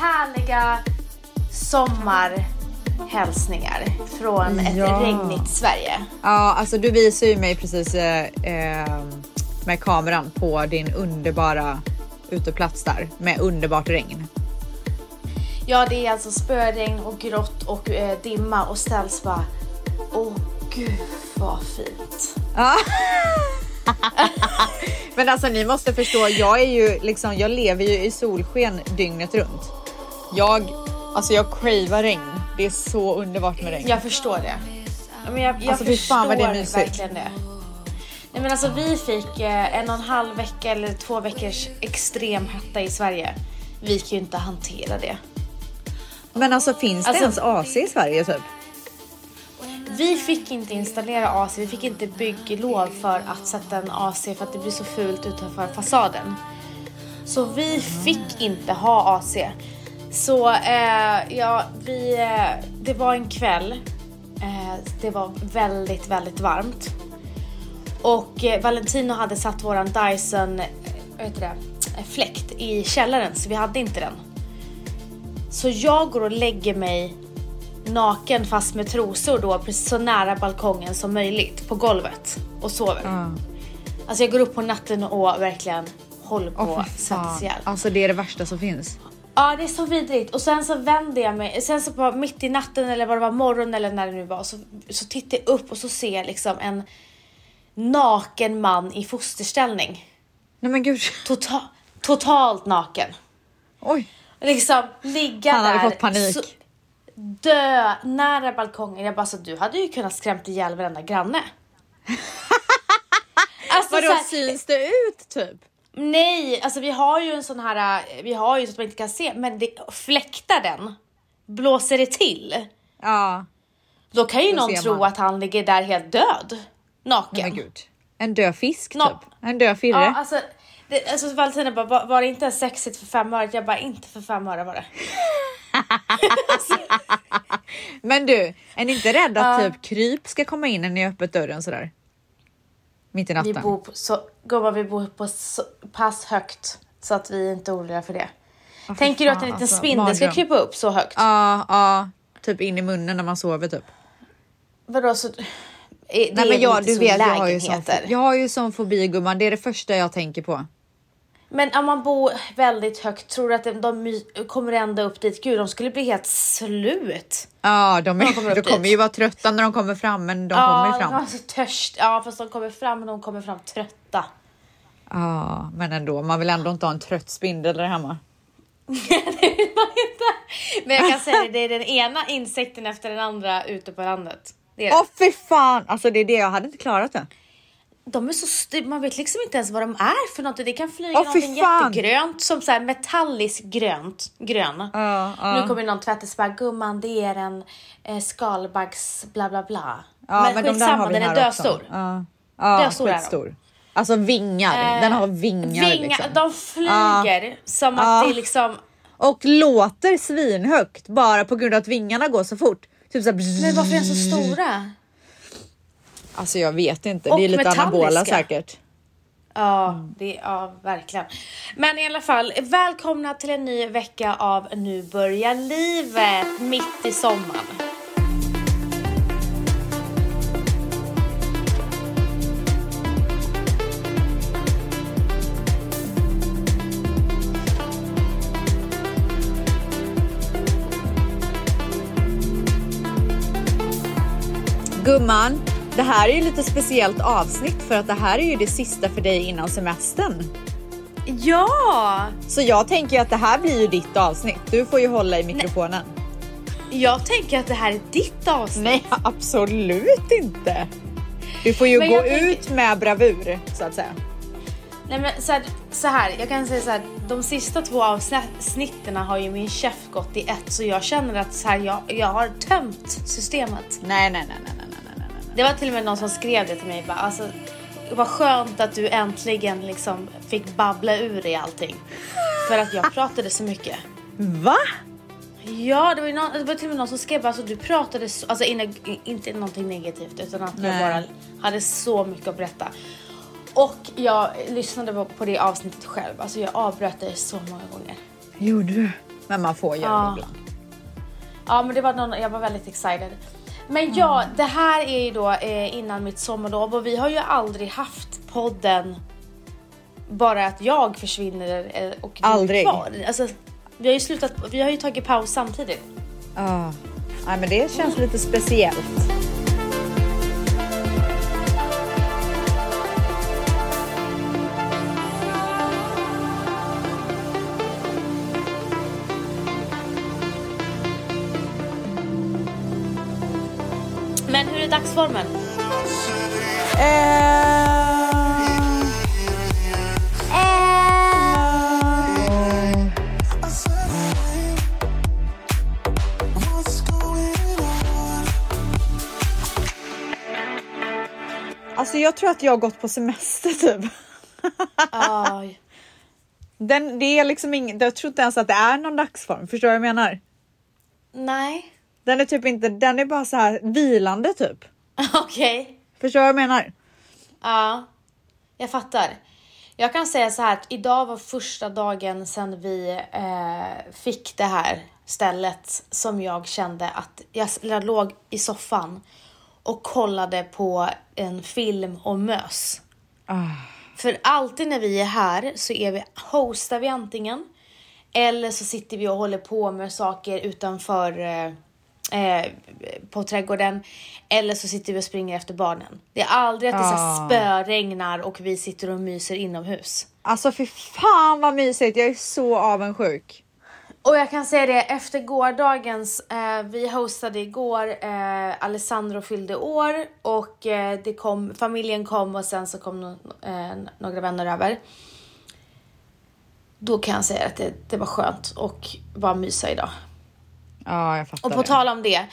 härliga sommarhälsningar från ett Ja. regnigt Sverige. Ja, alltså du visar ju mig precis eh, eh, med kameran på din underbara uteplats där med underbart regn. Ja, det är alltså spöregn och grått och eh, dimma och ställs bara Åh gud vad fint. Men alltså ni måste förstå, jag är ju liksom, jag lever ju i solsken dygnet runt. Jag, alltså jag cravar regn. Det är så underbart med regn. Jag förstår det. Men jag, jag Alltså, fy förstår fan vad det är mysigt. verkligen det. Nej men alltså vi fick eh, en och en halv vecka eller två veckors extrem hetta i Sverige. Vi kan ju inte hantera det. Men alltså finns Alltså- det ens AC i Sverige typ? Vi fick inte installera AC, vi fick inte bygglov för att sätta en AC för att det blir så fult utanför fasaden. Så vi fick inte ha AC. Så eh, ja, vi, eh, det var en kväll. Eh, det var väldigt, väldigt varmt. Och eh, Valentino hade satt våran Dyson eh, vad heter det, eh, fläkt i källaren så vi hade inte den. Så jag går och lägger mig naken fast med trosor då precis så nära balkongen som möjligt på golvet och sover. Ja. Alltså jag går upp på natten och verkligen håller på Åh att svettas ihjäl. Alltså det är det värsta som finns. Ja det är så vidrigt och sen så vänder jag mig, sen så på mitt i natten eller vad det var morgon eller när det nu var så, så tittar jag upp och så ser jag liksom en naken man i fosterställning. Nej men gud. Tota- totalt naken. Oj. Liksom ligga Han där. hade fått panik. Så, dö nära balkongen. Jag bara så du hade ju kunnat skrämt ihjäl varenda granne. alltså, Vadå syns det ut typ? Nej, alltså vi har ju en sån här, äh, vi har ju så att man inte kan se, men det, fläktar den, blåser det till, Ja. då kan ju Då någon tro man. att han ligger där helt död. Naken. Men gud. En död fisk Nå- typ. En död firre. Ja, alltså, det, alltså Valentina bara, var, var det inte sexigt för fem öre? Jag bara, inte för fem öre var det. Men du, är ni inte rädda att typ kryp ska komma in när ni har öppet dörren sådär? Mitt i Vi natten. bor på, så, gumman, vi bor på så pass högt så att vi inte är oroliga för det. Fy Tänker du att en liten alltså, spindel ska mardröm. krypa upp så högt? Ja, ja. Typ in i munnen när man sover typ. Vadå så? Det Nej, men jag, inte du vet, jag har, ju sån, jag har ju sån fobi gumman. Det är det första jag tänker på. Men om man bor väldigt högt, tror du att de, de kommer ända upp dit? Gud, de skulle bli helt slut. Ja, de, De är, kommer upp de kommer ju vara trötta när de kommer fram, men de kommer ju de fram. har så törst. Ja, fast de kommer fram, men de kommer fram trötta. Ja, men ändå. Man vill ändå inte ha en trött spindel där hemma. det vill man inte. Men jag kan säga det, det är den ena insekten efter den andra ute på landet. Åh fy fan! Alltså det är det, jag hade inte klarat det. De är så st- man vet liksom inte ens vad de är för något. Det kan flyga fy någonting jättegrönt som så här metalliskt grönt, grön. Ja, ja. Nu kommer någon så bara gumman det är en eh, skalbaggs bla bla bla. Ja, men men de skitsamma vi den är dödstor. Ja, ja Dödstor är de. Alltså vingar. Eh, Den har vingar, Vingar, liksom. de flyger som att det är liksom Och låter svinhögt bara på grund av att vingarna går så fort. Typ så här, Men varför är de så stora? Alltså jag vet inte. Och det är lite anabola säkert. Ja, det, ja, verkligen. Men i alla fall, välkomna till en ny vecka av Nu börjar livet mitt i sommaren. Gumman, det här är ju lite speciellt avsnitt för att det här är ju det sista för dig innan semestern. Ja! Så jag tänker att det här blir ju ditt avsnitt. Du får ju hålla i mikrofonen. Jag tänker att det här är ditt avsnitt. Nej, absolut inte. Du får ju Men gå tänker- ut med bravur så att säga. Nej men så här, så här, jag kan säga så här, de sista två avsnitten har ju min chef gått i ett så jag känner att så här, jag, jag har tömt systemet. Nej, nej, nej, nej, nej, nej, nej, nej. Det var till och med någon som skrev det till mig bara, alltså vad skönt att du äntligen liksom fick babbla ur dig allting. För att jag pratade så mycket. Va? Ja, det var, någon, det var till och med någon som skrev alltså du pratade så, alltså inne, inte någonting negativt utan att jag Nej. bara hade så mycket att berätta. Och jag lyssnade på, på det avsnittet själv, alltså jag avbröt det så många gånger. Gjorde du? Men man får göra Ja. det ibland. Ja men det var någon, jag var väldigt excited. Men ja, det här är ju då eh, innan mitt sommarlov och vi har ju aldrig haft podden bara att jag försvinner eh, och du Aldrig. är kvar. Alltså, vi har ju slutat, vi har ju tagit paus samtidigt. Ja. Nej, men det känns lite speciellt. Är dagsformen? Alltså jag tror att jag har gått på semester typ. Aj. Den, det är liksom ingen, jag tror inte ens att det är någon dagsform. Förstår du vad jag menar? Nej. Den är typ inte, den är bara så här vilande typ. Okej. Förstår du vad jag menar? Ja, jag fattar. Jag kan säga så här att idag var första dagen sedan vi eh, fick det här stället som jag kände att jag, jag låg i soffan och kollade på en film och mös. För alltid när vi är här så är vi, hostar vi antingen eller så sitter vi och håller på med saker utanför eh, eh, på trädgården eller så sitter vi och springer efter barnen. Det är aldrig att det Ah. spöregnar och vi sitter och myser inomhus. Alltså fy fan vad mysigt, jag är så avundsjuk. Och jag kan säga det efter gårdagens, eh, vi hostade igår, eh, Alessandro fyllde år och eh, det kom, familjen kom och sen så kom no- eh, några vänner över. Då kan jag säga att det, det var skönt och bara mysa idag. Ja, jag fattar Och på det. tal om det.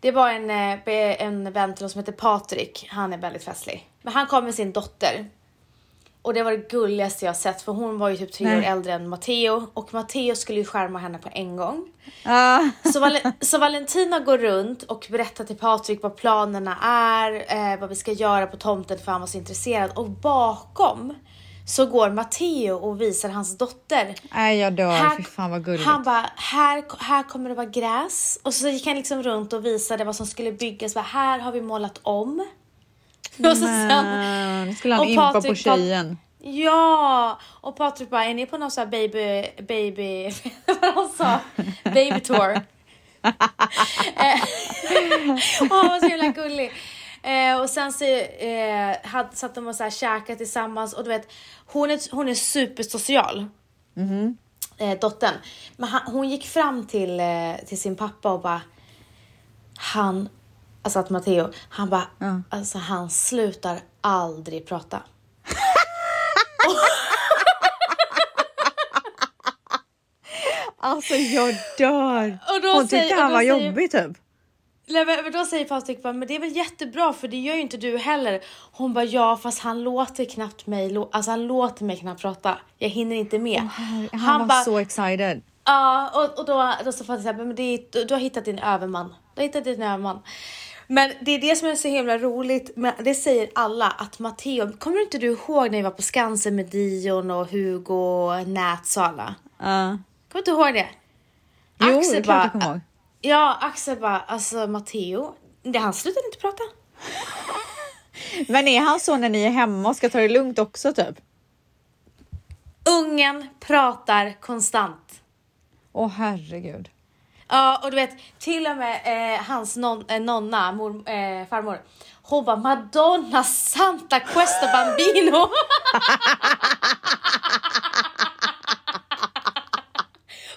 Det var en, eh, en vän till oss som heter Patrik. Han är väldigt festlig. Men han kom med sin dotter. Och det var det gulligaste jag sett för hon var ju typ tre Nej. år äldre än Matteo. Och Matteo skulle ju skärma henne på en gång. Ah, Så, Val- så Valentina går runt och berättar till Patrik vad planerna är, eh, vad vi ska göra på tomten för han var så intresserad. Och bakom så går Matteo och visar hans dotter. nej jag dör, Här- fy fan vad gulligt. Han bara, här, här kommer det vara gräs. Och så gick han liksom runt och visade vad som skulle byggas. Bara, här har vi målat om. Och så sen, Men, skulle han och impa på Patrik bara- tjejen? ja! Och Patrik bara, är ni på någon sån här baby, baby, vad han sa? Baby tour. Och han var så himla gullig. Eh, och sen så eh, hade, satt de och så här käkade tillsammans och du vet, hon är, hon är supersocial eh, dottern. Men han, hon gick fram till, eh, till sin pappa och bara, han, alltså att Matteo, han bara, Ja. alltså han slutar aldrig prata. Alltså jag dör. Och då Hon tyckte han var säger- jobbig typ. Då säger Patrik bara, men det är väl jättebra för det gör ju inte du heller. Hon bara, ja fast han låter knappt mig, alltså han låter mig knappt prata. Jag hinner inte med. Han, var så excited. Ja, och, och då, då sa såhär, men det är, du, du har hittat din överman. Du har hittat din överman. Men det är det som är så himla roligt, men det säger alla, att Matteo, kommer inte du ihåg när vi var på Skansen med Dion och Hugo och Nats och alla? Ja. Kommer du inte ihåg det? Jo, det är klart jag kommer ihåg. Ja, Axel bara, alltså Matteo, det, han slutade inte prata. Men är han så när ni är hemma och ska ta det lugnt också typ? Ungen pratar konstant. Åh herregud. Ja, och du vet, till och med eh, hans non, eh, nonna, mor, eh, farmor, hon bara Madonna Santa Questa Bambino.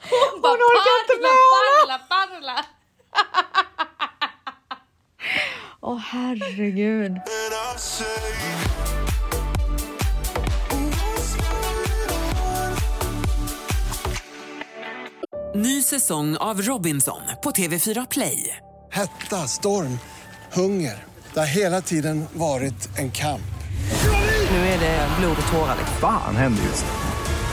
hon bara Hon orkar inte med parla, parla, parla. Åh herregud. I'll say Ny säsong av Robinson på TV4 Play. Hetta, storm, hunger. Det har hela tiden varit en kamp. Nu är det blod och tårar. liksom. Fan händer just nu.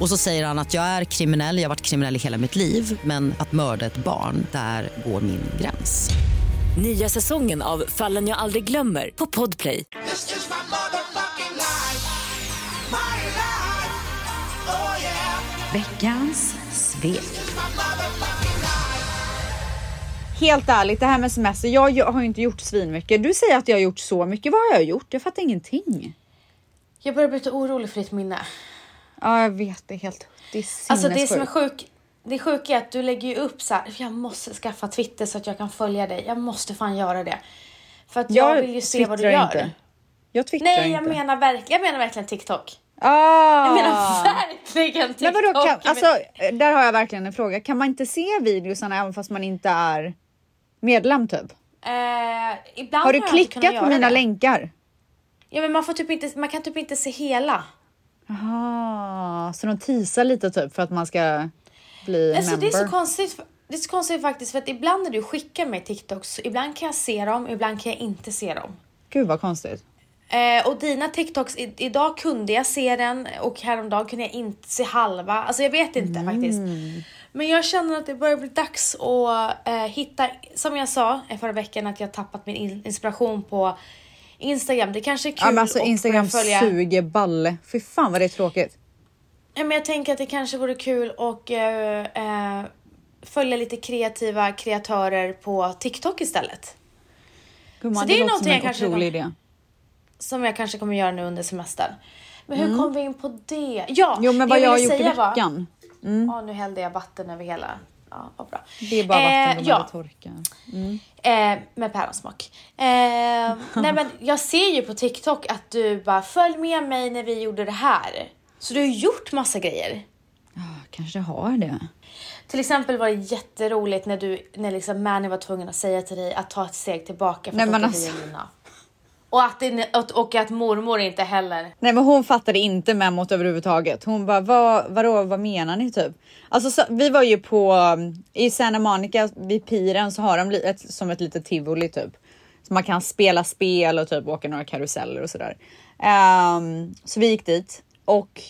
Och så säger han att jag är kriminell, jag har varit kriminell i hela mitt liv men att mörda ett barn, där går min gräns. Nya säsongen av Fallen jag aldrig glömmer på Podplay. Veckans svep. Helt ärligt, det här med semester. Jag, jag har ju inte gjort svinmycket. Du säger att jag har gjort så mycket. Vad har jag gjort? Jag fattar ingenting. Jag börjar bli lite orolig för ditt minne. Ja, jag vet. Det är helt... Det är Alltså det som är sjuk, det sjuka är att du lägger ju upp så här, jag måste skaffa Twitter så att jag kan följa dig. Jag måste fan göra det. För att jag, vill ju se vad du gör. Inte. Jag twittrar Nej, inte. jag menar verkligen, jag menar verkligen TikTok. Ah. Jag menar verkligen TikTok. Men vadå, kan, alltså, där har jag verkligen en fråga. Kan man inte se videosarna även fast man inte är medlem typ? Eh, ibland Har du jag inte kunnat klickat på mina det. länkar? Ja men man får typ inte, man kan typ inte se hela. Jaha, så de teasar lite typ för att man ska bli Alltså member? det är så konstigt. Det är så konstigt faktiskt för att ibland när du skickar mig TikToks, ibland kan jag se dem, ibland kan jag inte se dem. Gud vad konstigt. Eh, och dina TikToks, i, idag kunde jag se den och häromdagen kunde jag inte se halva. Alltså jag vet inte faktiskt. Men jag känner att det börjar bli dags att eh, hitta, som jag sa förra veckan, att jag tappat min in- inspiration på Instagram. Det kanske är kul Ja, men alltså Instagram följa. suger balle. Fy fan vad det är tråkigt. Ja, men jag tänker att det kanske vore kul att eh, eh, följa lite kreativa kreatörer på TikTok istället. Gumman, Så det är låter någonting som jag kanske kommer- idé. Som jag kanske kommer göra nu under semestern. Men hur kom vi in på det? Ja, Mm. Jo men det vad jag har ville gjort i säga var- veckan. Ja, nu hällde jag vatten över hela. Ja, vad bra. Det är bara vatten Eh, ja. hade torkat. Eh, med päronsmak. Eh, nej men jag ser ju på TikTok att du bara följ med mig när vi gjorde det här. Så du har gjort massa grejer. Kanske har det. Till exempel var det jätteroligt när du, när liksom Manny var tvungen att säga till dig att ta ett steg tillbaka för Nej, att åka alltså. Lina. Och att, det, och, att mormor inte heller. Nej men hon fattade inte memot överhuvudtaget. Hon bara vad, vadå, vad menar ni typ? Alltså så, vi var ju på i Santa Monica vid piren så har de ett, som ett litet tivoli typ. Så man kan spela spel och typ åka några karuseller och sådär. Um, så vi gick dit och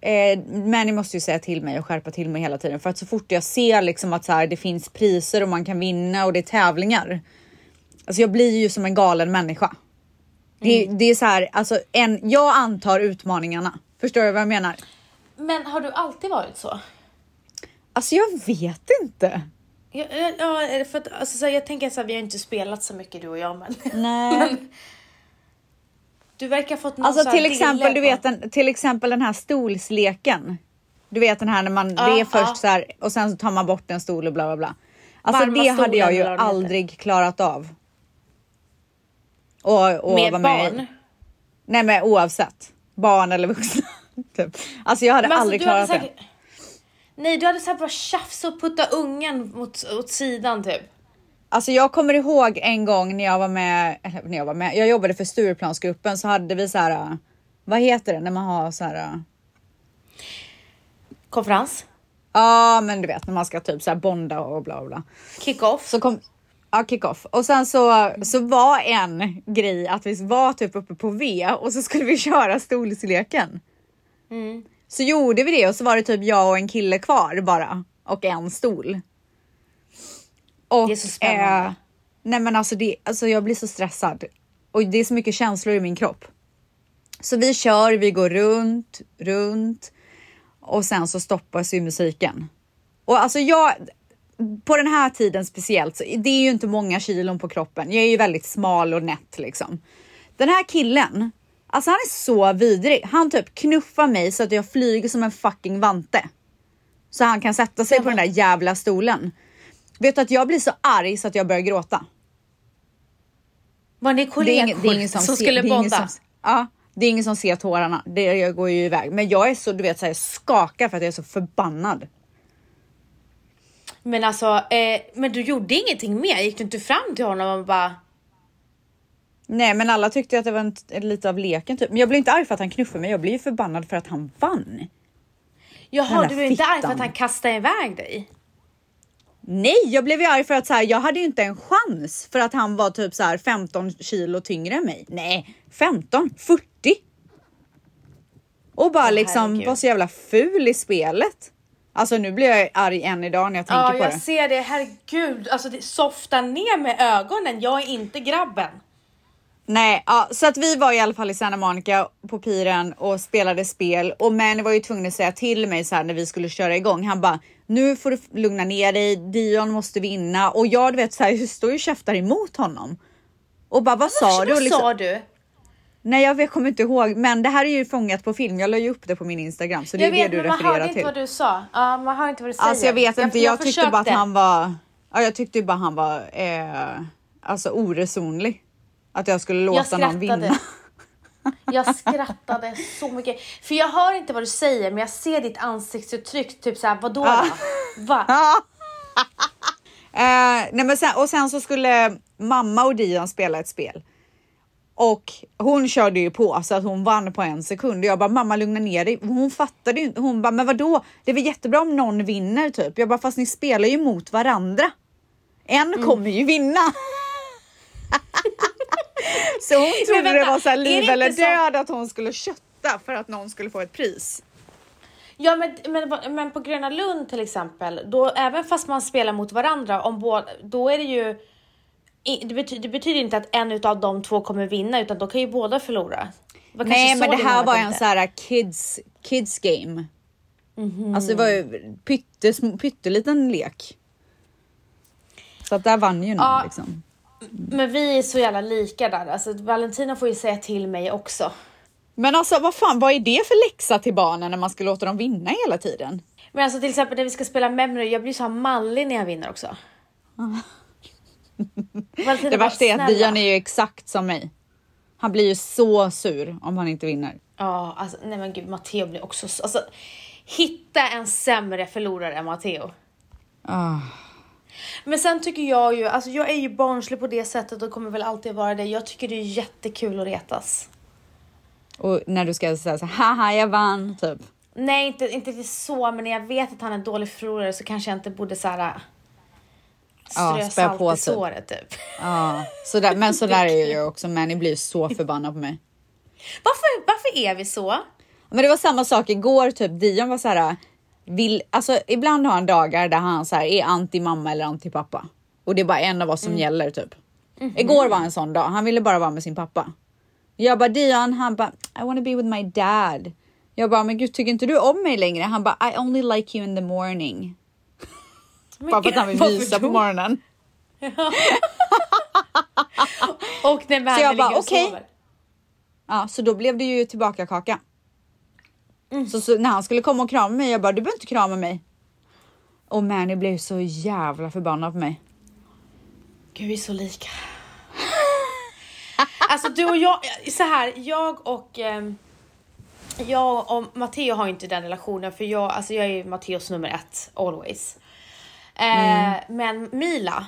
eh, Manny måste ju säga till mig och skärpa till mig hela tiden för att så fort jag ser liksom att så här, det finns priser och man kan vinna och det är tävlingar. Alltså jag blir ju som en galen människa. Det, det är så här, alltså en, jag antar utmaningarna. Förstår du vad jag menar? Men har du alltid varit så? Alltså jag vet inte. Ja, ja, för att, alltså, så här, jag tänker så här, vi har inte spelat så mycket du och jag men. Nej. du verkar ha fått någon Alltså till exempel, du vet den, till exempel den här stolsleken. Du vet den här när man, det är först ja. så här och sen så tar man bort en stol och bla bla bla. Alltså Varma det hade jag ju aldrig klarat av. Och, och Med vara med barn? Nej men oavsett. Barn eller vuxna. typ. Alltså jag hade alltså, aldrig du hade klarat det. säkert- Nej du hade såhär bara tjafs och putta ungen mot, åt sidan typ. Alltså jag kommer ihåg en gång när jag var med, när jag var med, jag jobbade för Stureplansgruppen så hade vi så här, äh, vad heter det när man har så här, äh, Konferens. ja men du vet när man ska typ så här bonda och bla bla. Kick-off. Så kom, ja kick-off. Och sen så, så var en grej att vi var typ uppe på V och så skulle vi köra stolsleken. Så gjorde vi det och så var det typ jag och en kille kvar bara och en stol. Och, Det är så spännande. Eh, nej men alltså, det, alltså jag blir så stressad och det är så mycket känslor i min kropp. Så vi kör, vi går runt, runt och sen så stoppas ju musiken. Och alltså jag, på den här tiden speciellt, så det är ju inte många kilon på kroppen. Jag är ju väldigt smal och nätt liksom. Den här killen, alltså han är så vidrig. Han typ knuffar mig så att jag flyger som en fucking vante. Så han kan sätta sig på den där jävla stolen. Vet du att jag blir så arg så att jag börjar gråta. Var ni kollegor ingen, det är ingen som, som skulle det är ingen bonda? ja, det är ingen som ser tårarna. Det jag går ju iväg. Men jag är så, du vet, så här, skakar för att jag är så förbannad. Men alltså, eh, men du gjorde ingenting mer? Gick du inte fram till honom och bara... Nej men alla tyckte att det var en, lite av leken typ. Men jag blev inte arg för att han knuffade mig, jag blev ju förbannad för att han vann. Jaha, du är inte arg för att han kastade iväg dig? Nej, jag blev ju arg för att så här, jag hade ju inte en chans för att han var typ så här 15 kilo tyngre än mig. Nej, 15, 40. Och bara liksom herregud. var så jävla ful i spelet. Alltså nu blir jag arg än idag när jag tänker Ja, på jag det. ser det. Herregud, alltså det softar ner med ögonen. Jag är inte grabben. Nej, ja, så att vi var i alla fall i Santa Monica på piren och spelade spel och Manny var ju tvungen att säga till mig så här när vi skulle köra igång. Han bara nu får du lugna ner dig. Dion måste vinna och jag du vet så här, står ju och käftar emot honom. Och bara vad sa Vad du? Och liksom- sa du? Nej, jag vet- kommer inte ihåg, men det här är ju fångat på film. Jag la ju upp det på min Instagram, så det Jag är vet, det du men man refererar hörde inte till. vad du sa. Ja, man hör inte vad du säger. Alltså jag vet inte, jag, tyckte bara att han var. Ja, jag tyckte bara han var eh, alltså oresonlig. Att jag skulle låta någon vinna. Jag skrattade så mycket. För jag hör inte vad du säger, men jag ser ditt ansiktsuttryck. Typ såhär, vadå då? Va? Eh, nej men sen, och sen så skulle mamma och Dion spela ett spel. Och hon körde ju på så att hon vann på en sekund. Jag bara mamma lugna ner dig. Hon fattade ju inte. Hon bara men vadå? Det är väl jättebra om någon vinner typ. Jag bara fast ni spelar ju mot varandra. En Mm. kommer ju vinna. så hon trodde det vänta, var så här är liv det eller inte så- död att hon skulle kötta för att någon skulle få ett pris. Ja, men, men, men på Gröna Lund till exempel, då, även fast man spelar mot varandra, om då är det ju... Det betyder, det betyder inte att en av de två kommer vinna, utan då kan ju båda förlora. Det Nej men det här var en tänkte. så här kids, kids game. Mhm. Alltså det var ju pyttesm- pytteliten lek. Så att där vann ju någon Ja. liksom. Men vi är så jävla lika där. Alltså, Valentina får ju säga till mig också. Men alltså vad fan, vad är det för läxa till barnen när man ska låta dem vinna hela tiden? Men alltså till exempel när vi ska spela memory, jag blir så här mallig när jag vinner också. Valentina Det värsta är att. Dion är ju exakt som mig. Han blir ju så sur om han inte vinner. Ja, alltså nej men gud, Matteo blir också så, alltså hitta en sämre förlorare än Matteo. Ah. Men sen tycker jag ju, alltså jag är ju barnslig på det sättet och kommer väl alltid vara det. Jag tycker det är jättekul att retas. Och när du ska säga så haha jag vann typ. Nej, inte, inte så, men när jag vet att han är en dålig förlorare så kanske jag inte borde så här strö spä salt på i typ. såret typ. Ja, så där, men så där är jag också. Manny blir så förbannad på mig. Varför, varför är vi så? Men det var samma sak igår, typ Dion var så här. Vill, alltså ibland har han dagar där han så här, är anti mamma eller anti pappa. Och det är bara en av oss som gäller typ. Igår var en sån dag, han ville bara vara med sin pappa. Jag bara Dion, han bara I wanna be with my dad. Jag bara men gud tycker inte du om mig längre? Han bara I only like you in the morning. Bara för att han vill mysa på morgonen. Och när Manny jag bara, okej. Ja, så då blev det ju tillbaka kaka. Så, så när han skulle komma och krama mig, jag bara du behöver inte krama mig. Och Manny blev så jävla förbannad på mig. Gud, vi är så lika. alltså du och jag, så här, jag och ehm, jag och Matteo har inte den relationen för jag, alltså jag är Matteos nummer ett always. Eh, Men Mila,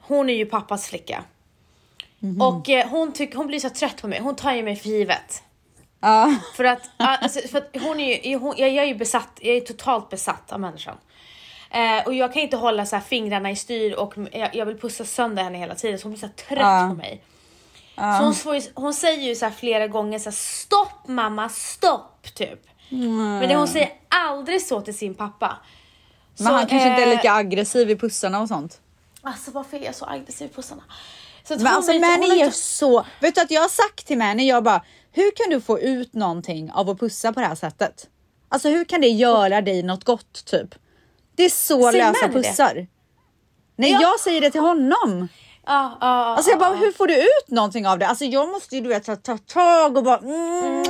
hon är ju pappas flicka. Och eh, hon, tycker hon blir så trött på mig, hon tar ju mig för givet. Ja, För att, alltså, för att hon är ju, hon, jag, jag är ju besatt, jag är totalt besatt av människan. Eh, och jag kan inte hålla så här fingrarna i styr och jag, jag vill pussa sönder henne hela tiden så hon blir så trött Ja. på mig. Så hon, ju, hon säger ju så här flera gånger så här, stopp mamma, stopp typ. Men det, hon säger aldrig så till sin pappa. Men Så, han kanske inte är eh, lika aggressiv i pussarna och sånt. Alltså varför är jag så aggressiv i pussarna? Så Men alltså har är inte- så... Vet du att jag har sagt till Manny, jag bara, hur kan du få ut någonting av att pussa på det här sättet? Alltså hur kan det göra dig något gott typ? Det är så Säger lösa Manny det? pussar. Nej, Ja. jag säger det till honom. Ja, ja, Alltså jag bara, hur får du ut någonting av det? Alltså jag måste ju du vet ta, ta tag och bara... Mm,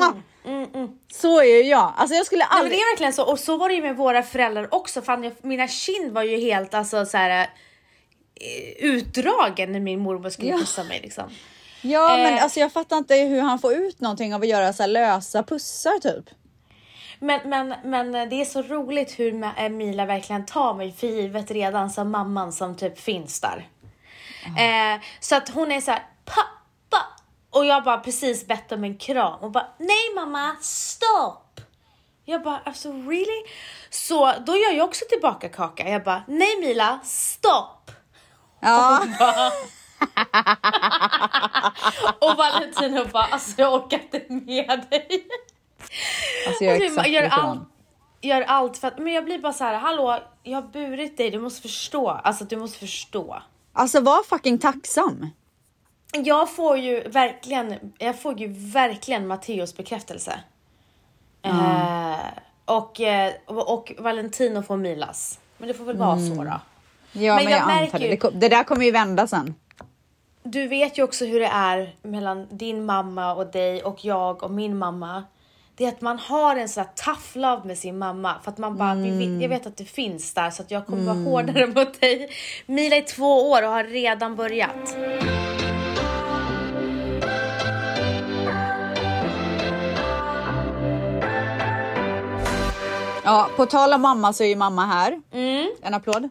Så är ju jag. Alltså jag skulle Nej, men aldrig... det är verkligen så. Och så var det ju med våra föräldrar också. Fan, jag, mina kind var ju helt alltså så här eh, utdragen när min mormor skulle Ja. pussa mig liksom. Ja men Eh. alltså jag fattar inte hur han får ut någonting av att göra så här lösa pussar typ. Men, men, men det är så roligt hur Mila verkligen tar mig för givet redan som mamman som typ finns där. Eh, så att hon är så här Och jag bara precis bett om en kram och bara nej mamma, stopp! Jag bara alltså really? Så då gör jag också tillbaka kaka. Jag bara nej Mila, stopp! Ja. Och Valentino bara alltså jag orkar inte med dig. Alltså jag är Och exakt gör, allt, gör allt för att, men jag blir bara så här, hallå, jag har burit dig, du måste förstå. Alltså du måste förstå. Alltså var fucking tacksam. Jag får ju verkligen, jag får ju verkligen Matteos bekräftelse. Och, eh, och, och Valentino får Milas. Men det får väl vara så då. Ja Men men, jag jag, märker antar det. ju- Det, där kommer ju vända sen. Du vet ju också hur det är mellan din mamma och dig och jag och min mamma. Det är att man har en sån här tough love med sin mamma för att man bara, vi vet, jag vet att det finns där så att jag kommer vara hårdare mot dig. Mila är två år och har redan börjat. Ja, på tal om mamma så är ju mamma här. Mm. En applåd.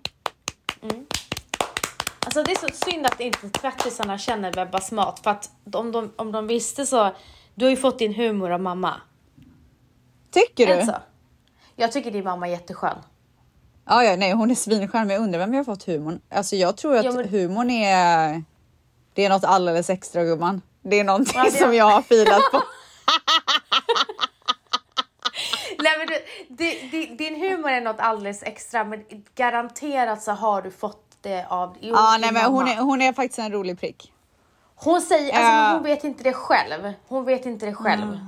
Alltså det är så synd att inte tvättisarna känner Bebbas mat för att om de, om de visste så, du har ju fått din humor av mamma. Tycker du? Alltså, jag tycker din mamma är jätteskön. Ja, ja, nej, hon är svinskön, men jag undrar vem jag har fått humorn. Alltså, jag tror att Ja, men- humorn är. Det är något alldeles extra gumman. Det är någonting Ja, det- som jag har filat på. Nej men du, di- di- din humor är något alldeles extra men garanterat så har du fått det av jo, din nej, men hon är, hon är faktiskt en rolig prick. Hon säger, alltså men hon vet inte det själv. Hon vet inte det själv.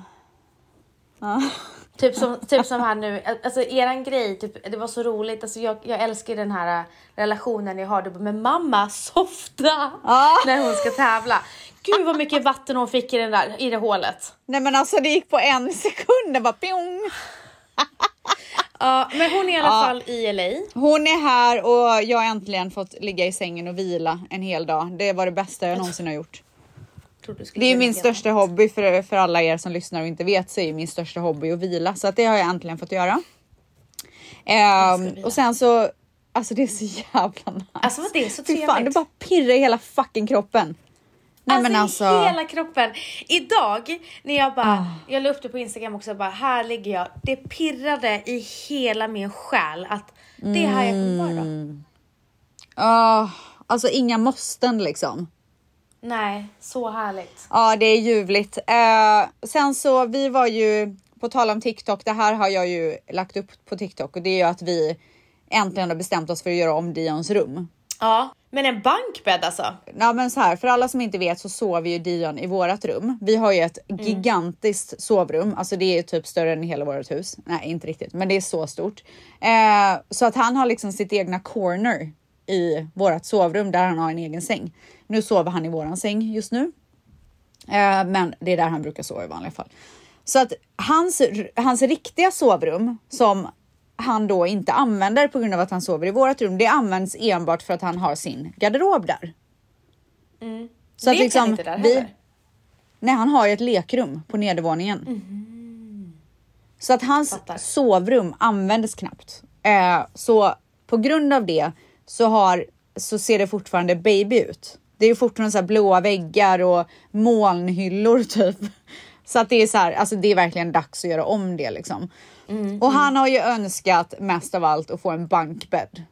Typ som, typ som här nu, alltså eran grej, typ, det var så roligt, alltså jag, jag älskar den här äh, relationen jag har du med mamma softa när hon ska tävla. Gud vad mycket vatten hon fick i, den där, i det hålet. Nej, men alltså det gick på en sekund. Det bara pjong. Ja, men hon är i alla Ja. fall i LA. Hon är här och jag har äntligen fått ligga i sängen och vila en hel dag. Det var det bästa jag någonsin har gjort. Skulle Det är min något största hobby för, för alla er som lyssnar och inte vet så är min största hobby att vila så att det har jag äntligen fått göra. Vila. och sen så, alltså det är så jävla nice. Alltså det är så Fy fan, trevligt. det bara pirrar i hela fucking kroppen. Nej alltså, men i alltså. hela kroppen. Idag när jag bara, Ah. jag la upp det på Instagram också, bara här ligger jag. Det pirrade i hela min själ att det är här jag kommer vara. Mm. ah, alltså inga måsten liksom. Nej, så härligt. Ja, det är ljuvligt. Eh, sen så, vi var ju, på tal om TikTok, det här har jag ju lagt upp på TikTok och det är ju att vi äntligen har bestämt oss för att göra om Dions rum. Ja, men en bankbädd alltså. Ja men så här, för alla som inte vet så sover ju Dion i vårat rum. Vi har ju ett gigantiskt sovrum, alltså det är typ större än hela vårt hus. Nej inte riktigt, men det är så stort. Eh, så att han har liksom sitt egna corner i vårat sovrum där han har en egen säng. Nu sover han i våran säng just nu. Eh, men det är där han brukar sova i vanliga fall. Så att hans, hans riktiga sovrum som han då inte använder på grund av att han sover i vårat rum, det används enbart för att han har sin garderob där. Så att Leker liksom han inte där vi, heller? Nej, han har ju ett lekrum på nedervåningen. Så att hans Fattar. sovrum användes knappt. Eh, så på grund av det så, har, så ser det fortfarande baby ut. Det är ju fortfarande så här blåa väggar och molnhyllor typ. Så att det är så här, alltså det är verkligen dags att göra om det liksom. Och han har ju önskat mest av allt att få en bankbädd.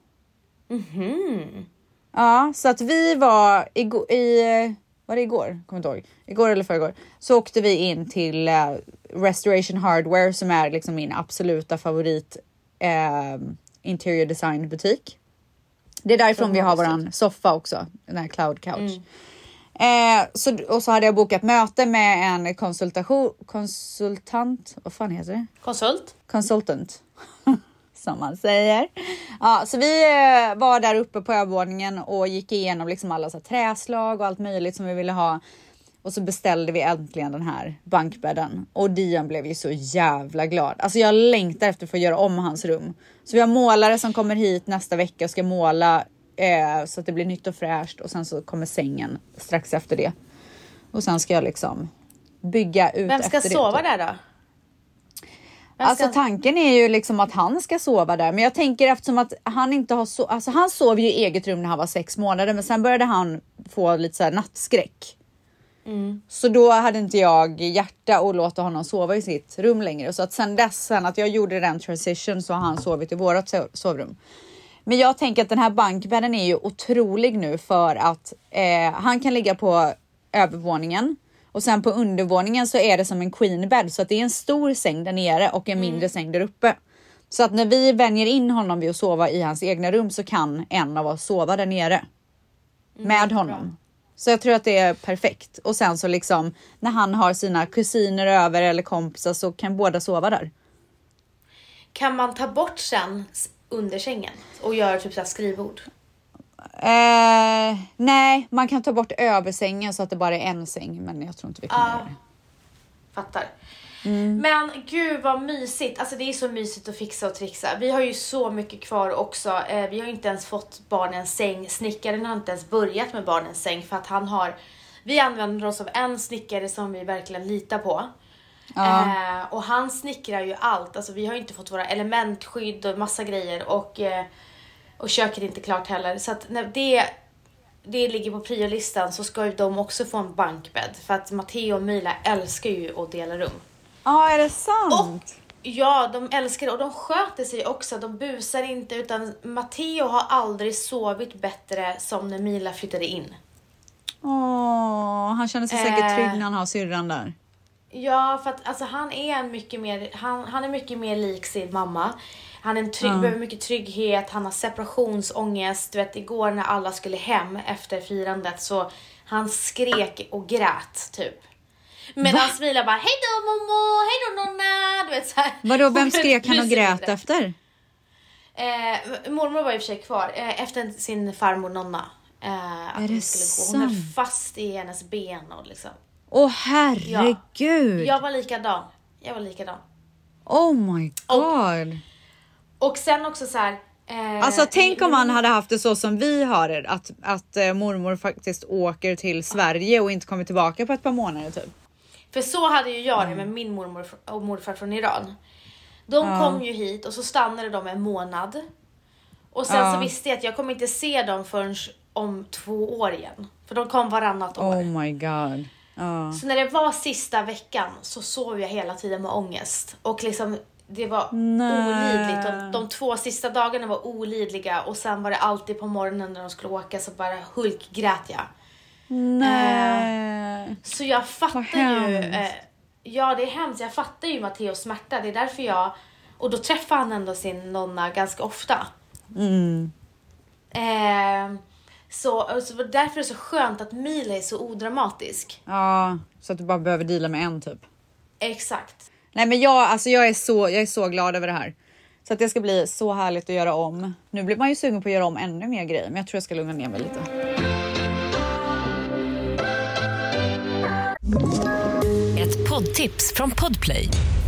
Ja, så att vi var igår, i, var det igår? Kommer inte ihåg. Igår eller förrgår. Så åkte vi in till eh, Restoration Hardware som är liksom min absoluta favorit eh, interior design butik. Det är därifrån vi har våran soffa också, den här cloud couch. Eh, så, och så hade jag bokat möte med en konsultation, konsultant, vad fan heter det? Konsult? consultant. Som man säger. Ja, så vi eh, var där uppe på övervåningen och gick igenom liksom alla så här, träslag och allt möjligt som vi ville ha. Och så beställde vi äntligen den här bankbädden och Dion blev ju så jävla glad. Alltså jag längtar efter att få göra om hans rum. Så vi har målare som kommer hit nästa vecka och ska måla eh, så att det blir nytt och fräscht och sen så kommer sängen strax efter det. Och sen ska jag liksom bygga ut Vem ska efter det. sova typ. där då? Vem Alltså ska... tanken är ju liksom att han ska sova där, men jag tänker eftersom att han inte har så, alltså han sov ju i eget rum när han var sex månader, men sen började han få lite så nattskräck. Så då hade inte jag hjärta att låta honom sova i sitt rum längre. Så att sen dess, sen att jag gjorde den transition så har han sovit i vårat so- sovrum. Men jag tänker att den här bankbädden är ju otrolig nu för att eh, han kan ligga på övervåningen och sen på undervåningen så är det som en queen bed så att det är en stor säng där nere och en mindre säng där uppe. Så att när vi vänjer in honom vid att sova i hans egna rum så kan en av oss sova där nere med honom. Så jag tror att det är perfekt. Och sen så liksom när han har sina kusiner över eller kompisar så kan båda sova där. Kan man ta bort sen under sängen och göra typ så här skrivbord? Eh, nej, man kan ta bort översängen så att det bara är en säng, men jag tror inte vi kommer Ja. göra det. Fattar. Men gud vad mysigt. Alltså det är så mysigt att fixa och trixa. Vi har ju så mycket kvar också. Eh, vi har inte ens fått barnens säng. Snickaren har inte ens börjat med barnens säng för att han har... Vi använder oss av en snickare som vi verkligen litar på. Eh, och han snickrar ju allt. Alltså vi har inte fått våra elementskydd och massa grejer och, eh, och köket är inte klart heller. Så att när det, det ligger på priolistan så ska ju de också få en bankbädd. För att Matteo och Mila älskar ju att dela rum. Ja, är det sant? Ja, de älskar det och de sköter sig också. De busar inte utan Matteo har aldrig sovit bättre som när Mila flyttade in. Åh, han känner sig säkert Eh. trygg när han har syrran där. Ja, för att alltså, han är en mycket mer, han, han är mycket mer lik sin mamma. Han är en trygg, behöver mycket trygghet, han har separationsångest. Du vet igår när alla skulle hem efter firandet så han skrek och grät typ. Medan Mila bara hej då mommo, hej då nonna. Du vet så här. Vadå, vem skrek han och grät efter? Eh, mormor var i och för sig kvar eh, efter sin farmor Nonna. Eh, att Är det hon skulle gå. Hon sant? fast i hennes ben och liksom. Åh herregud! Jag var likadan. Jag var likadan. Oh my god! Och sen också så här. Eh, Alltså tänk om han hade haft det så som vi har det, att, att eh, mormor faktiskt åker till Sverige och inte kommer tillbaka på ett par månader typ. För så hade ju jag det med min mormor och morfar från Iran. De kom ju hit och så stannade de en månad. Och sen Ja. så visste jag att jag kommer inte se dem förrän om två år igen. För de kom varannat år. Oh my god. Ja. Så när det var sista veckan så sov jag hela tiden med ångest. Och liksom det var Nej. olidligt. De, de två sista dagarna var olidliga och sen var det alltid på morgonen när de skulle åka så bara hulkgrät jag. Nej. Så jag fattar ju. Eh, ja det är hemskt. Jag fattar ju Matteos smärta. Det är därför jag. Och då träffar han ändå sin nonna ganska ofta. Mm. Eh, så, så därför är det så skönt att Mila är så odramatisk. Ja, så att du bara behöver deala med en typ. Exakt. Nej men jag, alltså jag, är så, jag är så glad över det här. Så att det ska bli så härligt att göra om. Nu blir man ju sugen på att göra om ännu mer grejer, men jag tror jag ska lugna ner mig lite. Ett poddtips från Podplay.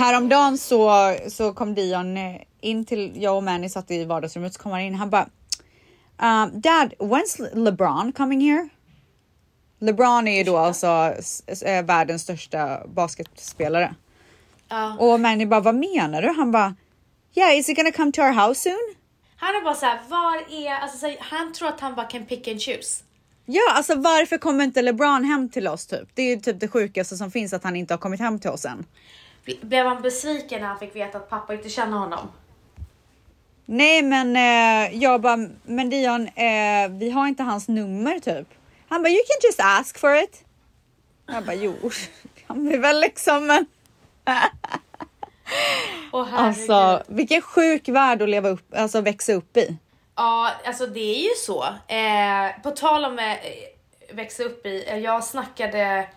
Häromdagen så, så kom Dion eh, in till, jag och Manny satt i vardagsrummet, så kom han in han bara um, Dad, when's Le- LeBron coming here? LeBron är ju då alltså eh, världens största basketspelare. Ja. Och Manny bara, vad menar du? Han bara, yeah, is he gonna come to our house soon? Han är bara så här, var är, alltså så här, han tror att han bara kan pick and choose. Ja, alltså varför kommer inte LeBron hem till oss typ? Det är ju typ det sjukaste som finns att han inte har kommit hem till oss än. Ble- Blev han besviken när han fick veta att pappa inte känner honom? Nej, men eh, jag bara, men Dion, eh, vi har inte hans nummer typ. Han bara, you can just ask for it. Jag bara, jo, kan vi väl liksom. Men herregud. alltså, vilken sjuk värld att leva upp, alltså växa upp i. Ja, alltså det är ju så. Eh, på tal om eh, växa upp i, eh, jag snackade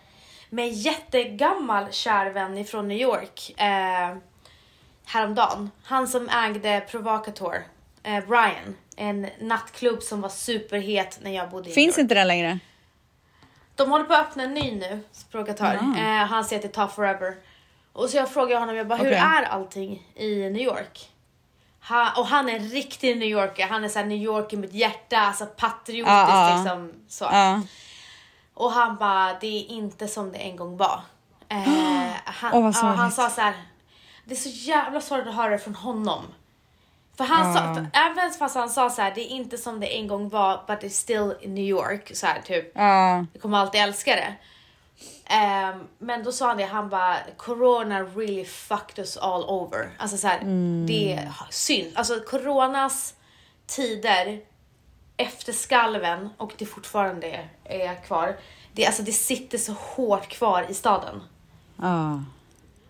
med en jättegammal kär vän ifrån New York eh, häromdagen. Han som ägde Provocateur, eh, Brian. En nattklubb som var superhet när jag bodde i Finns New York. inte den längre? De håller på att öppna en ny nu, provokatör. Eh, han säger att det tar forever. Och så jag frågar honom, jag bara, hur Okej. är allting i New York? Han, och han är en riktig New Yorker, han är såhär New York i mitt hjärta, alltså patriotisk Ja, ja. liksom. Så. Ja. Och han bara, det är inte som det en gång var. Eh, han, vad ja, han sa så här. det är så jävla sorgligt att höra det från honom. För han sa, för även fast han sa så här, det är inte som det en gång var, but it's still in New York. Så här, typ. Ja. Jag kommer alltid älska det. Ehm, men då sa han det, han bara Corona really fucked us all over. Alltså så här, det är synd. Alltså coronas tider efter skalven och det fortfarande är kvar. Det, alltså, det sitter så hårt kvar i staden. Ja.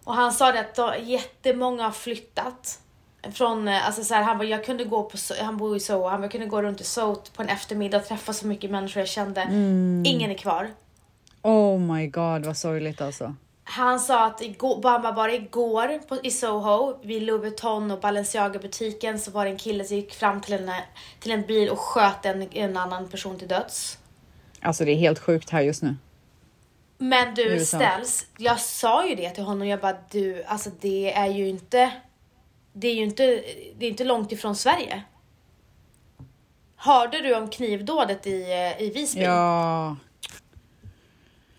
Och han sa det att då, jättemånga har flyttat. Från, eh, alltså så här, han bara, jag kunde gå på, han bor i Soho, han bara, jag kunde gå runt i Soho på en eftermiddag och träffa så mycket människor jag kände. Ingen är kvar. Oh my god vad sorgligt alltså. Han sa att igår, bara, bara igår på, i Soho, vid Louis Vuitton och Balenciaga butiken så var det en kille som gick fram till en, till en bil och sköt en, en annan person till döds. Alltså det är helt sjukt här just nu. Men du ställs, jag sa ju det till honom, jag bara du, alltså det är ju inte, det är ju inte, det är inte långt ifrån Sverige. Hörde du om knivdådet i, eh, i Visby? Ja.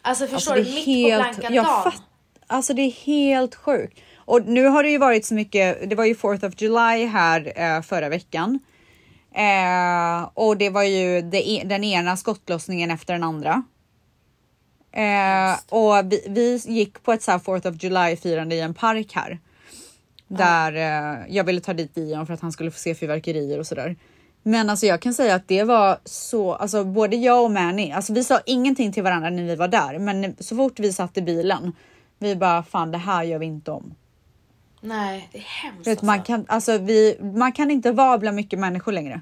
Alltså förstår Alltså, du, mitt på blanka jag dagen. fatt, Alltså det är helt sjukt. Och nu har det ju varit så mycket, det var ju 4th of July här eh, förra veckan. Eh, och det var ju det, e- den ena skottlossningen efter den andra. Eh, och vi, vi gick på ett så här 4th of July firande i en park här. Där eh, jag ville ta dit Dion för att han skulle få se fyrverkerier och sådär. Men alltså jag kan säga att det var så, alltså både jag och Manny, alltså vi sa ingenting till varandra när vi var där, men så fort vi satt i bilen, vi bara fan det här gör vi inte om. Nej, det är hemskt vet, man, alltså. kan, alltså vi, man kan inte vara bland mycket människor längre.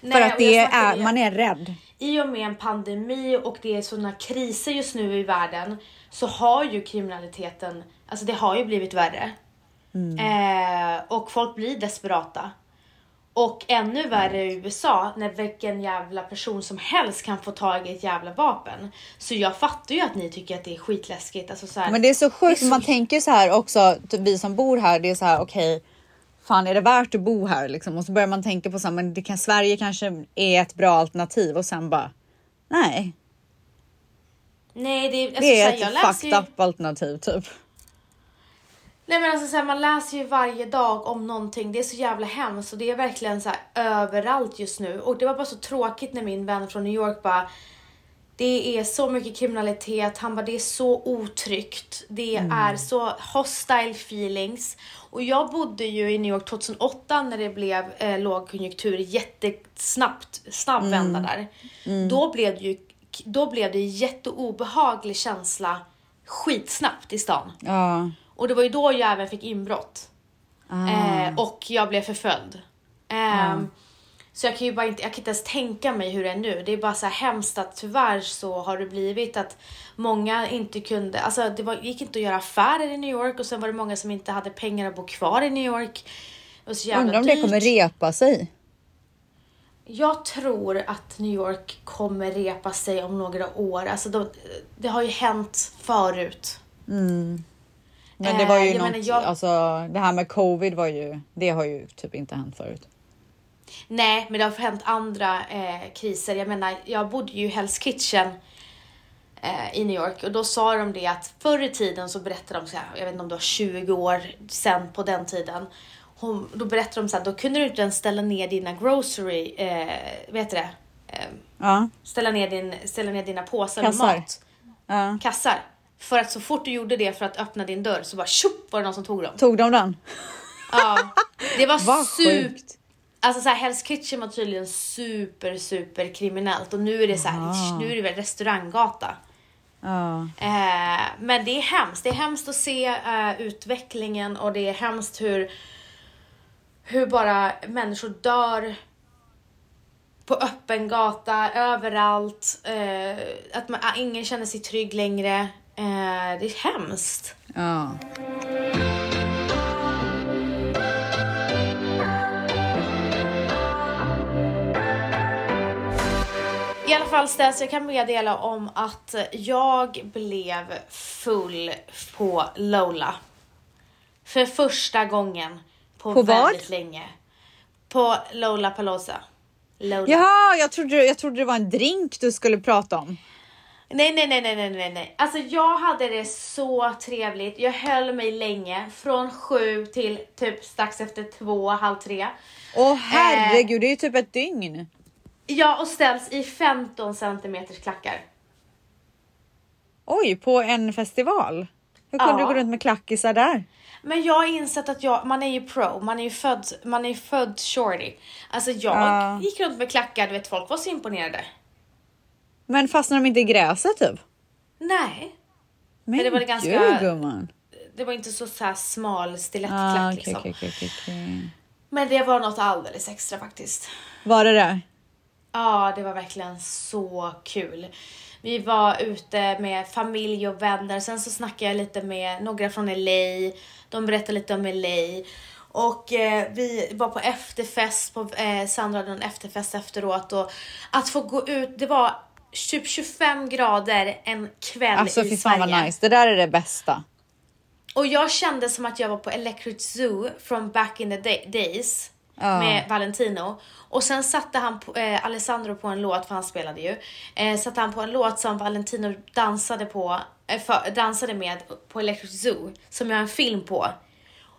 Nej, för att det är, man är rädd. i och med en pandemi och det är sådana kriser just nu i världen så har ju kriminaliteten, alltså det har ju blivit värre. Eh, och folk blir desperata. Och ännu värre i USA när vilken jävla person som helst kan få tag i ett jävla vapen. Så jag fattar ju att ni tycker att det är skitläskigt. Alltså så här, Men det är så sjukt, är man så- tänker så här också, typ vi som bor här, det är så här okej, fan är det värt att bo här liksom? Och så börjar man tänka på så här, men det kan, Sverige kanske är ett bra alternativ och sen bara nej, Nej det är, alltså, det är ett fucked ju, up alternativ typ. Nej men alltså så här, man läser ju varje dag om någonting. Det är så jävla hemskt och det är verkligen så överallt just nu. Och det var bara så tråkigt när min vän från New York bara det är så mycket kriminalitet, han bara det är så otryggt, det är så hostile feelings. Och jag bodde ju i New York 2008 när det blev eh, lågkonjunktur, jättesnabbt, snabb vända där. Då blev det ju, då blev det jätteobehaglig känsla skitsnabbt i stan. Ja, Och det var ju då jag även fick inbrott. Eh, och jag blev förföljd. Ehm, Så jag kan ju bara inte, jag kan inte ens tänka mig hur det är nu. Det är bara så här hemskt att tyvärr så har det blivit att många inte kunde, alltså det var, gick inte att göra affärer i New York och sen var det många som inte hade pengar att bo kvar i New York. Undrar om det kommer repa sig. Jag tror att New York kommer repa sig om några år. Alltså de, det har ju hänt förut. Men det var Eh, ju jag något, menar, jag- alltså det här med covid var ju, det har ju typ inte hänt förut. Nej, men det har hänt andra eh, kriser. Jag menar, jag bodde ju i Hell's Kitchen eh, i New York och då sa de det att förr i tiden så berättade de så här, jag vet inte om det var 20 år sen på den tiden. Hon, då berättade de så här, då kunde du inte ens ställa ner dina grocery, eh, vet du det? Eh, Ja, ställa, ner din, ställa ner dina påsar Kassar. med mat. ja. Kassar. För att så fort du gjorde det för att öppna din dörr så bara tjopp var det någon som tog dem. Tog de den? Ja, det var Vad sjukt. Alltså så här, Hell's Kitchen var tydligen super, super kriminellt och nu är det så här, nu är det väl restauranggata. Ja. Eh, men det är hemskt. Det är hemskt att se eh, utvecklingen och det är hemskt hur, hur bara människor dör på öppen gata, överallt. Eh, att man, ah, ingen känner sig trygg längre. Eh, det är hemskt. ja. I alla fall Stens, jag kan meddela om att jag blev full på Lola. För första gången på, På vad? väldigt länge. På Lola Palosa. Lola. Jaha, jag trodde, jag trodde det var en drink du skulle prata om. Nej, nej, nej, nej, nej, nej. Alltså jag hade det så trevligt. Jag höll mig länge. Från sju till typ strax efter två, halv tre. Åh herregud, det är ju typ ett dygn. Ja, och ställs i 15 centimeters klackar. Oj, på en festival? Hur kunde Ja. du gå runt med klackisar där? Men jag har insett att jag, man är ju pro, man är ju född, man är född shorty. Alltså jag Ja. gick runt med klackar, du vet folk var så imponerade. Men fastnar de inte i gräset typ? Nej, Men det var det ganska- gud gumman. det var inte så, så här smal stilettklack Ah, okej, liksom. okej, okej, okej. Men det var något alldeles extra faktiskt. Var det det? Ja, det var verkligen så kul. Vi var ute med familj och vänner. Sen så snackade jag lite med några från LA. De berättade lite om LA. Och eh, vi var på efterfest, på, eh, Sandra hade en efterfest efteråt. Och att få gå ut, det var typ 25 grader en kväll Alltså i fy fan Sverige. vad nice. Det där är det bästa. Och jag kände som att jag var på Electric Zoo from back in the day- days Ja. med Valentino. Och sen satte han på, eh, Alessandro på en låt, för han spelade ju. Eh, satte han på en låt som Valentino dansade på, eh, för, dansade med på Electric Zoo. Som jag har en film på.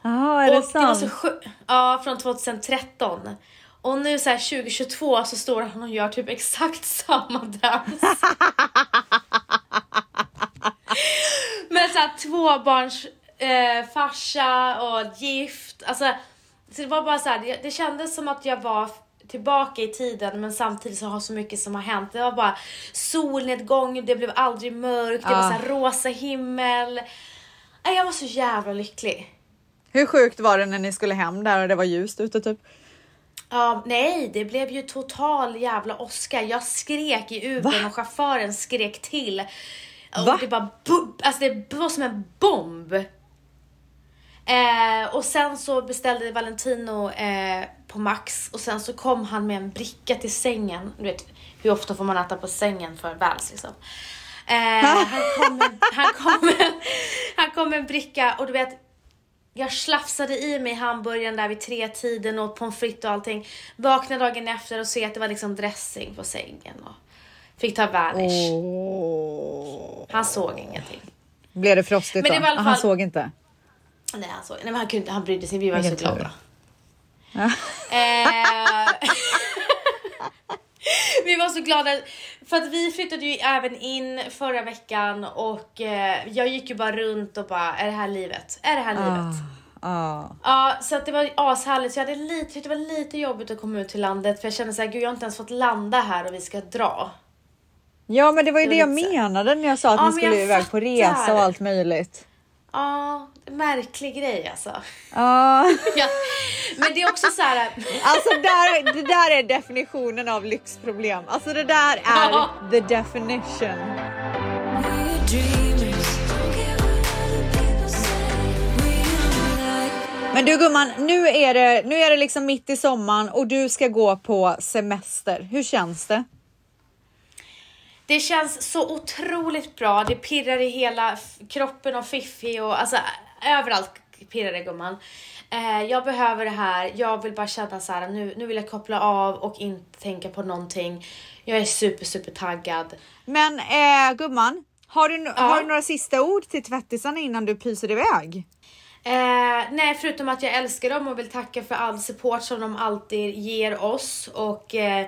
Ja, är det och det var sant? så. Ja, från 2013. Och nu så här 2022 så står han och gör typ exakt samma dans. Men såhär tvåbarns eh, farsa och gift. Alltså, så det var bara så här, det, det kändes som att jag var tillbaka i tiden men samtidigt så har så mycket som har hänt. Det var bara solnedgång, det blev aldrig mörkt, det var Ah. så här rosa himmel. Nej, Jag var så jävla lycklig. Hur sjukt var det när ni skulle hem där och det var ljust ute typ? Ja, nej, det blev ju total jävla åska. Jag skrek i Ubern och chauffören skrek till. Och Va? det bara alltså det var som en bomb. Eh, och sen så beställde Valentino eh, på Max och sen så kom han med en bricka till sängen. Du vet, hur ofta får man äta på sängen för väls liksom. Eh, han, kom med, han, kom med, han kom med en bricka och du vet, jag slafsade i mig hamburgaren där vid tre tiden och pommes frites och allting. Vaknade dagen efter och se att det var liksom dressing på sängen och fick ta vanish. Han såg ingenting. Blev det frostigt Men det då? Ah, Han fall- såg inte. Nej, han, såg, nej men han, kunde, han brydde sig, vi var Vilken så glada. Eh, vi var så glada för att vi flyttade ju även in förra veckan och eh, jag gick ju bara runt och bara, är det här livet? Är det här livet? Ah. Ja, så att det var ashärligt. Så jag hade lite, det var lite jobbigt att komma ut till landet för jag kände såhär, gud jag har inte ens fått landa här och vi ska dra. Ja, men det var ju Det det jag menade när jag sa att Ja, ni skulle iväg på resa och allt möjligt. Ja, märklig grej alltså. Ja, Ja, men det är också så här. alltså där, det där är definitionen av lyxproblem. Alltså det där är Ja. the definition. Men du gumman, nu är, det, nu är det liksom mitt i sommaren och du ska gå på semester. Hur känns det? Det känns så otroligt bra. Det pirrar i hela kroppen och fiffi och alltså överallt pirrar det gumman. Eh, jag behöver det här. Jag vill bara känna så här nu, nu vill jag koppla av och inte tänka på någonting. Jag är super, super taggad. Men eh, gumman, har du, har du några sista ord till tvättisarna innan du pyser iväg? Eh, nej, förutom att jag älskar dem och vill tacka för all support som de alltid ger oss och eh,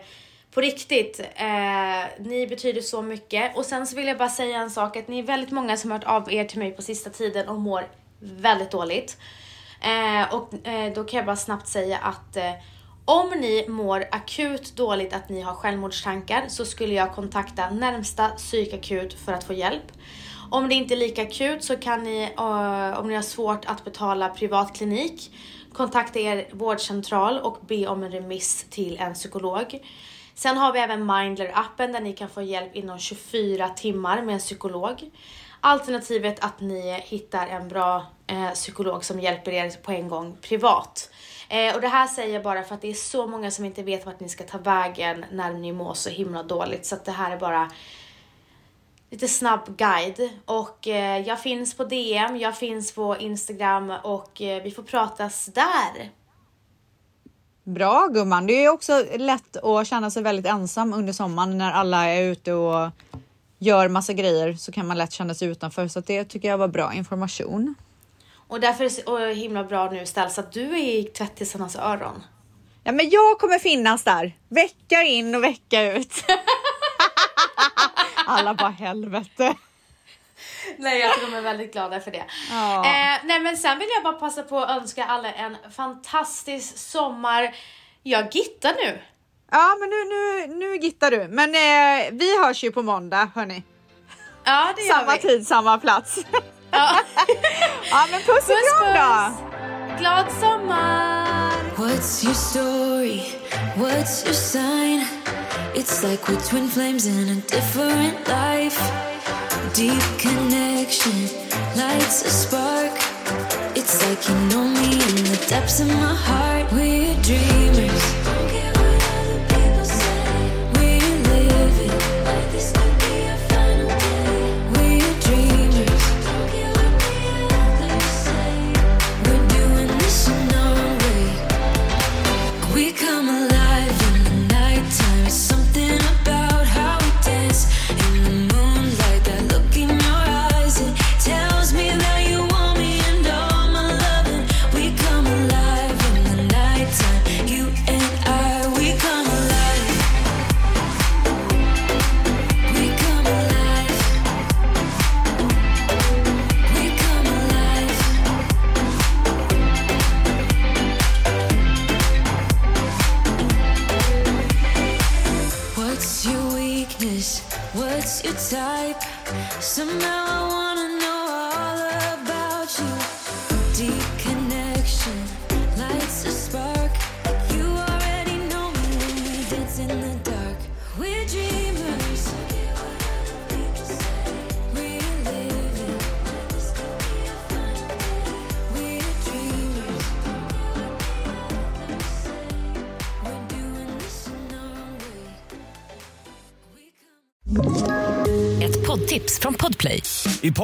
på riktigt, eh, ni betyder så mycket. Och sen så vill jag bara säga en sak att ni är väldigt många som har hört av er till mig på sista tiden och mår väldigt dåligt. Eh, och eh, då kan jag bara snabbt säga att eh, om ni mår akut dåligt att ni har självmordstankar så skulle jag kontakta närmsta psykakut för att få hjälp. Om det inte är lika akut så kan ni, eh, om ni har svårt att betala privat klinik, kontakta er vårdcentral och be om en remiss till en psykolog. Sen har vi även Mindler-appen där ni kan få hjälp inom 24 timmar med en psykolog. Alternativet att ni hittar en bra eh, psykolog som hjälper er på en gång privat. Eh, och det här säger jag bara för att det är så många som inte vet vart ni ska ta vägen när ni mår så himla dåligt. Så att det här är bara lite snabb guide. Och eh, jag finns på DM, jag finns på Instagram och eh, vi får pratas där. Bra gumman, det är också lätt att känna sig väldigt ensam under sommaren när alla är ute och gör massa grejer så kan man lätt känna sig utanför så det tycker jag var bra information. Och därför är det så himla bra nu ställs att du är i tvättisarnas öron. Ja, men jag kommer finnas där vecka in och vecka ut. Alla bara helvete. Nej, jag tror de är väldigt glada för det. Ja. Eh, nej, men sen vill jag bara passa på att önska alla en fantastisk sommar. Jag gittar nu. Ja, men nu, nu, nu gittar du. Men eh, vi hörs ju på måndag hörni. Ja, det gör Samma vi. tid, samma plats. Ja. ja, men puss och Puss, kram då. Glad sommar! What's your story? What's your sign? It's like we're twin flames in a different life. Deep connection lights a spark. It's like you know me in the depths of my heart. We're dreamers.